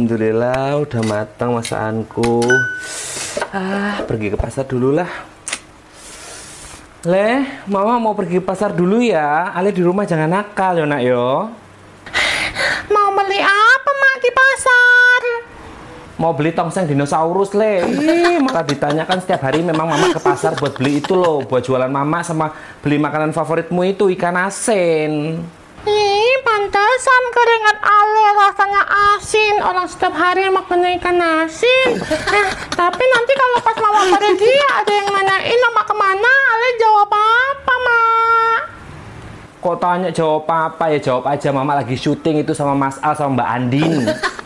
Alhamdulillah udah matang masakanku. Ah, pergi ke pasar dulu lah. Leh, mama mau pergi ke pasar dulu ya. Ale di rumah jangan nakal ya nak yo. Mau beli apa mak di pasar? Mau beli tongseng dinosaurus le. Ih, maka ditanyakan setiap hari memang mama ke pasar buat beli itu loh, buat jualan mama sama beli makanan favoritmu itu ikan asin. Pantesan keringat ale rasanya asin. Orang setiap hari makan ikan asin. Eh, tapi nanti kalau pas mama pergi ada yang nanyain mama ke mana, ale jawab apa, mak? Kok tanya jawab apa ya jawab aja mama lagi syuting itu sama Mas Al sama Mbak Andin.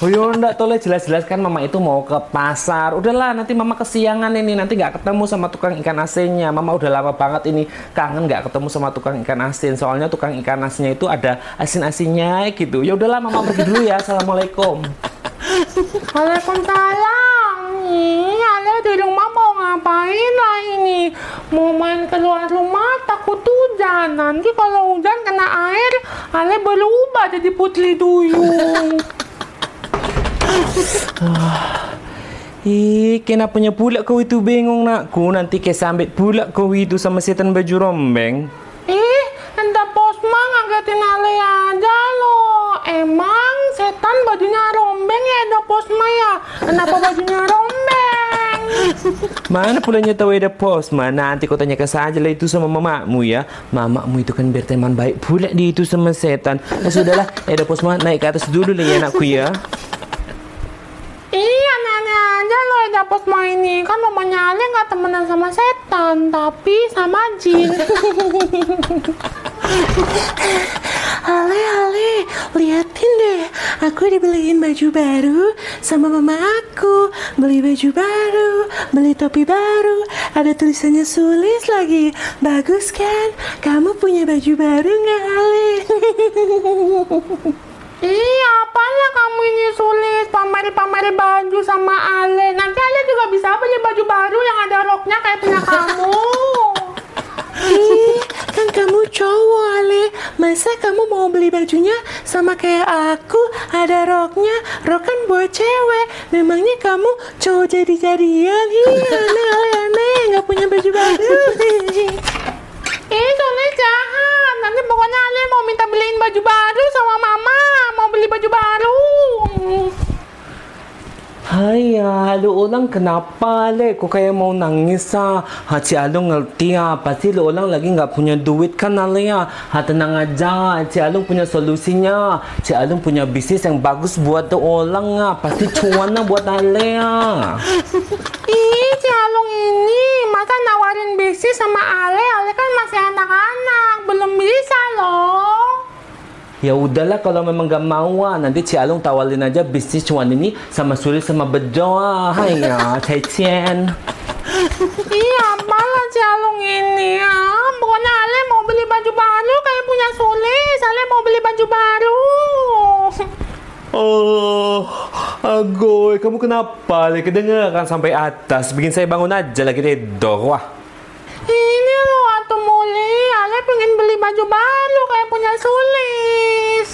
Mak? Oh yo enggak toleh jelas-jelas kan mama itu mau ke pasar. Udahlah nanti mama kesiangan ini nanti nggak ketemu sama tukang ikan asinnya. Mama udah lama banget ini kangen nggak ketemu sama tukang ikan asin. Soalnya tukang ikan asinnya itu ada asin-asinnya gitu. Ya udahlah mama pergi dulu ya. Assalamualaikum. Waalaikumsalam. Ih, ale di rumah mau ngapain lah ini? Mau main keluar rumah takut hujan. Nanti kalau hujan kena air, ale berubah jadi putri duyung. Ih, kenapanya pula kau itu bengong nakku? Nanti ke sambit pula kau itu sama setan baju rombeng. Ih, entah posma ngagetin ale aja loh. Emang setan bajunya rombeng ya ada posma ya? Kenapa bajunya rombeng? Mana pulanya tahu ada pos? Mana nanti kau tanyakan saja lah itu sama mamamu ya. Mamamu itu kan berteman baik pula di itu sama setan. Nah sudahlah, ada pos mah naik ke atas dulu lah ya anakku ya. Posma ini. Kan mamanya Ale nggak temenan sama setan, tapi sama jin. Ale, Ale, liatin deh. Aku dibeliin baju baru sama mama aku. Beli baju baru, beli topi baru. Ada tulisannya sulis lagi. Bagus kan? Kamu punya baju baru nggak, Ale? Iya, kamu ini sulit pamer-pamer baju sama Ale. Nanti Ale juga bisa beli baju baru yang ada roknya kayak punya kamu. Ih, kan kamu cowok, Ale. Masa kamu mau beli bajunya sama kayak aku? Ada roknya. Rok kan buat cewek. Memangnya kamu cowok jadi-jadian? Ih, aneh, Ale, aneh. Nggak punya baju baru. Ih, sulit jahat. Nanti pokoknya Ale mau minta beliin baju baru sama mama. Beli baju baru. Hai ya, lu orang kenapa le? Kok kayak mau nangis ah? Haci Alung ngerti ah, pasti lu orang lagi nggak punya duit kan ale ya? Ha tenang aja, Ci Alung punya solusinya. Ci Alung punya bisnis yang bagus buat tuh orang ah, pasti cuan ah buat ale ah. Ih, si Alung ini masa nawarin bisnis sama Ale? Ale kan masih anak-anak, belum bisa loh. Ya udahlah kalau memang gak mau ah, nanti Ci Alung tawarin aja bisnis cuan ini sama Suri sama Bejo ah. Hai ya, Cai Cian. Iya, malah si Alung ini ya. Pokoknya Ale mau beli baju baru kayak punya Sulis. Ale mau beli baju baru. Oh, agoy, kamu kenapa? Le kedengeran sampai atas. Bikin saya bangun aja lagi tidur. Wah. Ini loh, Atu Muli. Ale pengen beli baju baru punya Sulis.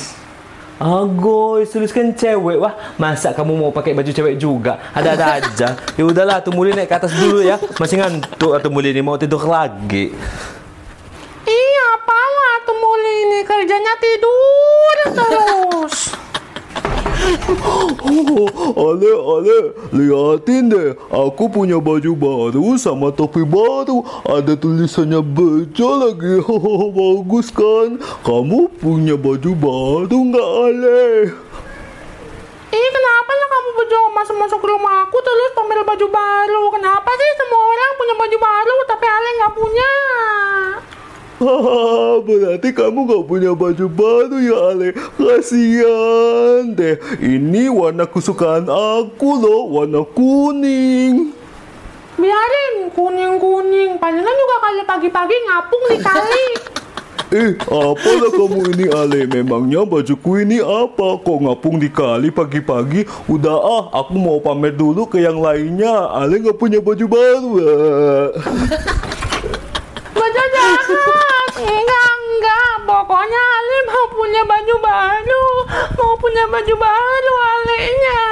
Agoy, sulis kan cewek. Wah, masa kamu mau pakai baju cewek juga? Ada-ada aja. Ya udahlah, Atu Muli naik ke atas dulu ya. Masih ngantuk Atu Muli ini mau tidur lagi. Iya, apalah Atu Muli ini kerjanya tidur terus. Oh, Ale, Ale, liatin deh. Aku punya baju baru sama topi baru. Ada tulisannya bejo lagi. Bagus kan? Kamu punya baju baru nggak, Ale? Ih, kenapa lah kamu berdua masuk-masuk ke rumah aku terus pamer baju baru? Kenapa sih semua orang punya baju baru tapi Ale nggak punya? Hahaha, berarti kamu gak punya baju baru ya Ale Kasian deh Ini warna kesukaan aku loh Warna kuning Biarin kuning-kuning, palingan juga kalau pagi-pagi ngapung di kali. Eh, apalah kamu ini Ale? Memangnya bajuku ini apa? Kok ngapung di kali pagi-pagi? Udah ah, aku mau pamer dulu ke yang lainnya. Ale nggak punya baju baru. ah. Baju jahat. Enggak, enggak. Pokoknya Ale mau punya baju baru. Mau punya baju baru alenya.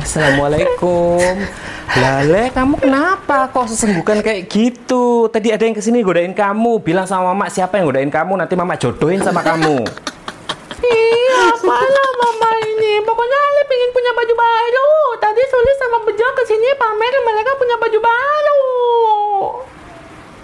Assalamualaikum. Lale, kamu kenapa kok sesenggukan kayak gitu? Tadi ada yang ke sini godain kamu. Bilang sama mama siapa yang godain kamu. Nanti mama jodohin sama kamu. Iya, apalah mama Pokoknya Ale pengen punya baju baru. Tadi Sulis sama Bejo ke sini pamer mereka punya baju baru.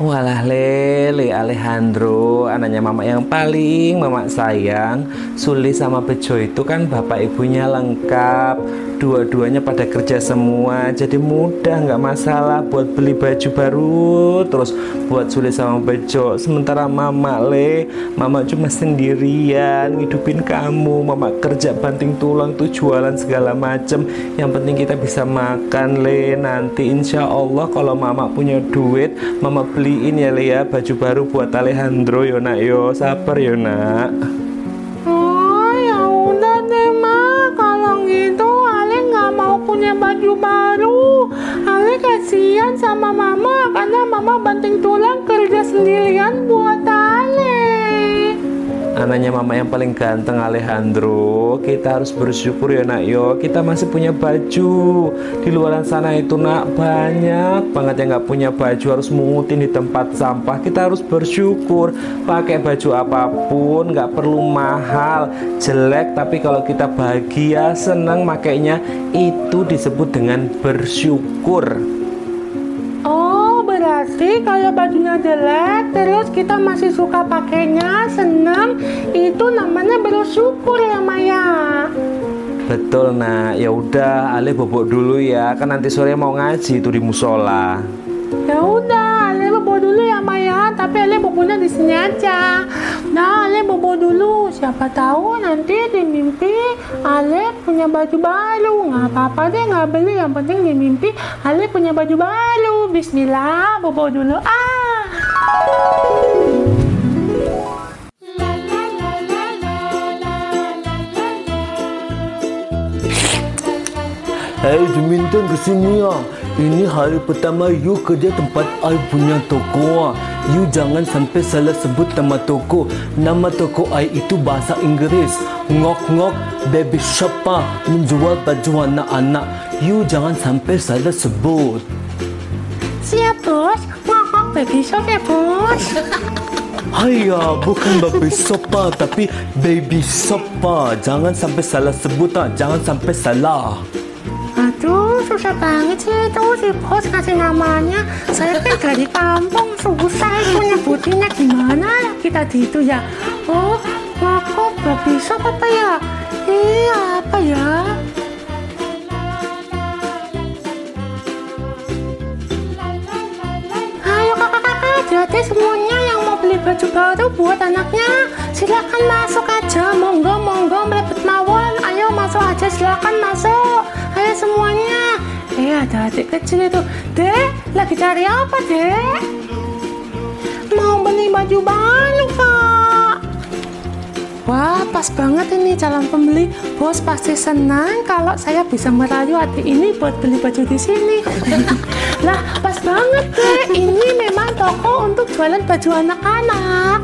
Walah Lele Alejandro, anaknya mama yang paling mama sayang. Suli sama Bejo itu kan bapak ibunya lengkap. Dua-duanya pada kerja semua, jadi mudah nggak masalah buat beli baju baru. Terus buat Suli sama Bejo. Sementara mama Le, mama cuma sendirian ngidupin kamu. Mama kerja banting tulang tuh jualan segala macem. Yang penting kita bisa makan Le. Nanti insya Allah kalau mama punya duit, mama beliin ya Le ya baju baru buat Alejandro yo nak yo. Sabar yo nak. Oh, ya udah deh, Ma. Kalau gitu Ale nggak mau punya baju baru. Ale kasihan sama Mama karena Mama banting tulang kerja sendirian buat. Anaknya mama yang paling ganteng Alejandro Kita harus bersyukur ya nak yo. Kita masih punya baju Di luar sana itu nak banyak banget yang nggak punya baju Harus mungutin di tempat sampah. Kita harus bersyukur. Pakai baju apa pun nggak perlu mahal Jelek. Tapi kalau kita bahagia senang makainya Itu disebut dengan bersyukur kalau bajunya jelek terus kita masih suka pakainya, seneng, itu namanya bersyukur ya Maya. Betul nak ya udah Ale bobok dulu ya Kan nanti sore mau ngaji tuh di musola Ya udah, Ale bobo dulu ya Maya, tapi Ale bobonya di sini aja. Nah, Ale bobo dulu. Siapa tahu nanti di mimpi Ale punya baju baru. Nggak apa-apa deh, nggak beli. Yang penting di mimpi Ale punya baju baru. Bismillah, bobo dulu. Ah. Hei Juminton kesini ya. Ini hari pertama you kerja tempat I punya toko. ah. You jangan sampai salah sebut nama toko. Nama toko I itu bahasa Inggeris. Ngok-ngok baby shop ah. Menjual baju anak-anak. You jangan sampai salah sebut. Siap, Bos. Ngokok baby shop ya, Bos. Haya, bukan baby sopa tapi baby sopa. Jangan sampai salah sebut ah. Jangan sampai salah. Aduh, susah banget sih itu si bos kasih namanya. Saya kan dari kampung, susah itu nyebutinnya gimana ya kita di itu ya. Oh, ngokok gak bisa apa ya? Iya, apa ya? Baru buat anaknya, silakan masuk aja, monggo monggo merebut mawon, ayo masuk aja silakan masuk, ayo semuanya. Eh ada adik kecil itu, dek lagi cari apa dek? Mau beli baju baru kak. Wah, pas banget ini calon pembeli. Bos pasti senang kalau saya bisa merayu adik ini buat beli baju di sini. lah, pas banget deh. Ini memang toko untuk jualan baju anak-anak.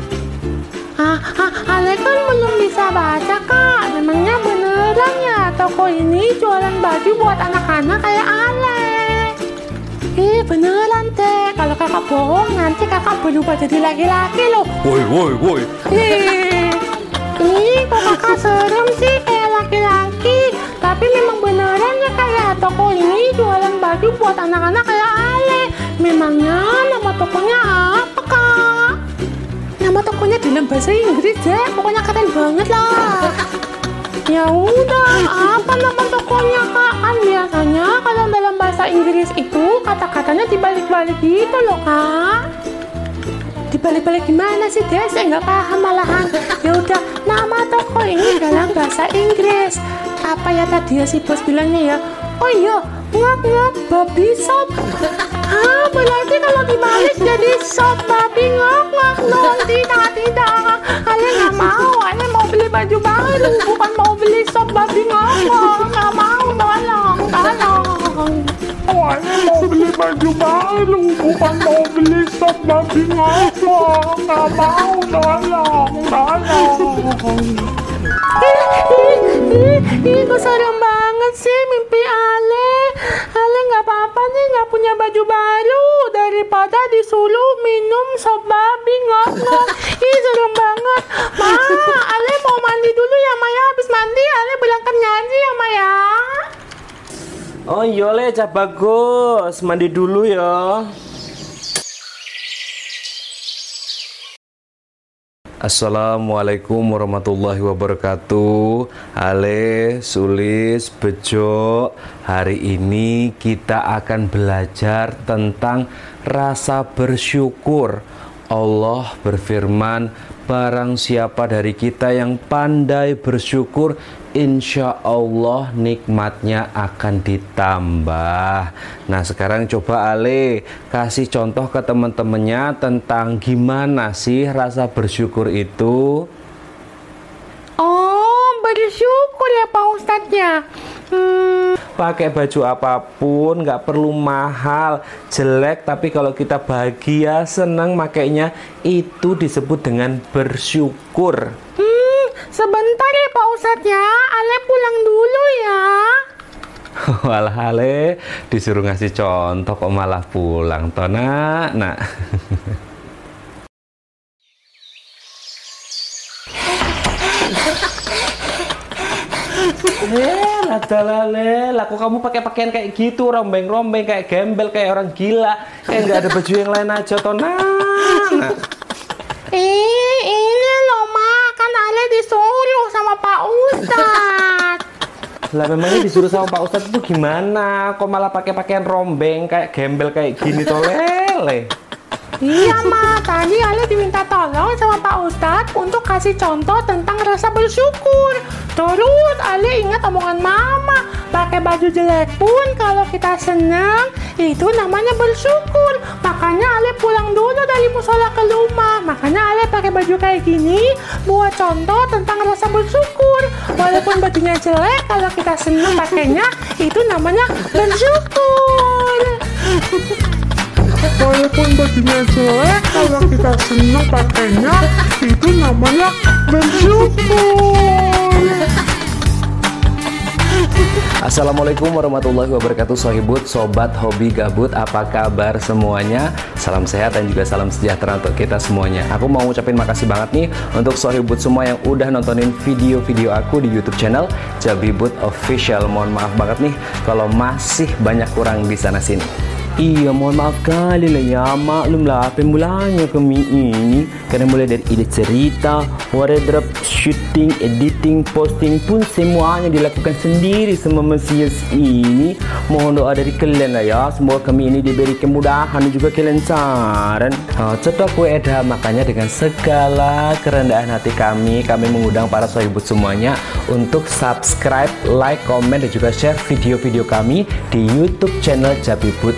Ah, ah, Ale kan belum bisa baca kak. Memangnya beneran ya toko ini jualan baju buat anak-anak kayak Ale? Ih, beneran deh. Kalau kakak bohong, nanti kakak berubah jadi laki-laki loh. Woi, woi, woi. Ih, kok kakak serem sih kayak laki-laki. Tapi memang beneran ya kayak toko ini jualan baju buat anak-anak kayak Ale. Memangnya nama tokonya apa kak? Nama tokonya dalam bahasa Inggris deh. Pokoknya keren banget lah. Ya udah, apa nama tokonya kak? Kan biasanya kalau dalam bahasa Inggris itu kata-katanya dibalik-balik gitu loh kak dibalik-balik gimana sih deh saya nggak paham malahan. Ya udah nama toko ini dalam bahasa Inggris. Apa ya tadi ya si bos bilangnya ya? Oh iya ngap ngap babi shop ah berarti kalau dibalik jadi shop babi ngap ngap no tidak tidak kalian nggak mau kalian mau beli baju baru bukan mau beli shop babi ngap ngap baju baru, bukan mau beli stok babi ngepet. Nggak mau, tolong, tolong. Ih, kok serem banget sih mimpi Ale. Ale nggak apa-apa nih nggak punya baju baru daripada disuruh minum sop babi ngomong. Ih serem banget. Ma, Ale mau mandi dulu ya Maya. Habis mandi Ale berangkat ngaji ya Maya. Oh iya le, Cak bagus. Mandi dulu ya. Assalamualaikum warahmatullahi wabarakatuh Ale, Sulis, Bejo Hari ini kita akan belajar tentang rasa bersyukur Allah berfirman Barang siapa dari kita yang pandai bersyukur Insya Allah nikmatnya akan ditambah. Nah sekarang coba Ale Kasih contoh ke teman-temannya Tentang gimana sih rasa bersyukur itu. Oh, bersyukur ya Pak Ustadz ya. Hmm, pakai baju apa pun nggak perlu mahal jelek tapi kalau kita bahagia senang makainya itu disebut dengan bersyukur. Hmm, sebentar ya Pak Ustadz ya. Ale pulang dulu ya. Walah Ale disuruh ngasih contoh kok malah pulang toh nak nak Eh, adalah le, laku kamu pakai pakaian kayak gitu, rombeng-rombeng kayak gembel kayak orang gila, kayak nggak ada baju yang lain aja nak. Eh, Ale disuruh sama Pak Ustadz. Lah memangnya disuruh sama Pak Ustadz itu gimana? Kok malah pakai pakaian rombeng kayak gembel kayak gini toh lele? Iya Ma, tadi Ale diminta tolong sama Pak Ustadz untuk kasih contoh tentang rasa bersyukur. Terus Ale ingat omongan Mama, pakai baju jelek pun kalau kita senang itu namanya bersyukur. Makanya Ale pulang dulu dari musola ke rumah. Makanya Ale pakai baju kayak gini buat contoh tentang rasa bersyukur. Walaupun bajunya jelek, kalau kita senang pakainya itu namanya bersyukur. Walaupun bajunya jelek, kalau kita senang pakainya, itu namanya bersyukur. Assalamualaikum warahmatullahi wabarakatuh Sohibut, Sobat Hobi Gabut Apa kabar semuanya? Salam sehat dan juga salam sejahtera untuk kita semuanya Aku mau ngucapin makasih banget nih Untuk Sohibut semua yang udah nontonin video-video aku di youtube channel Jabibut Official Mohon maaf banget nih Kalau masih banyak kurang di sana sini Iya mohon maaf kali lah ya. Maklumlah pemulanya kami ini. Karena mulai dari ide cerita Wardrobe, shooting, editing, posting pun semuanya dilakukan sendiri sama Mesias ini. Mohon doa dari kalian lah ya. Semoga kami ini diberi kemudahan dan juga kelancaran. Oh, Cetok kue eda. Makanya dengan segala kerendahan hati kami Kami mengundang para sohibut semuanya Untuk subscribe, like, komen dan juga share video-video kami Di youtube channel Jabibut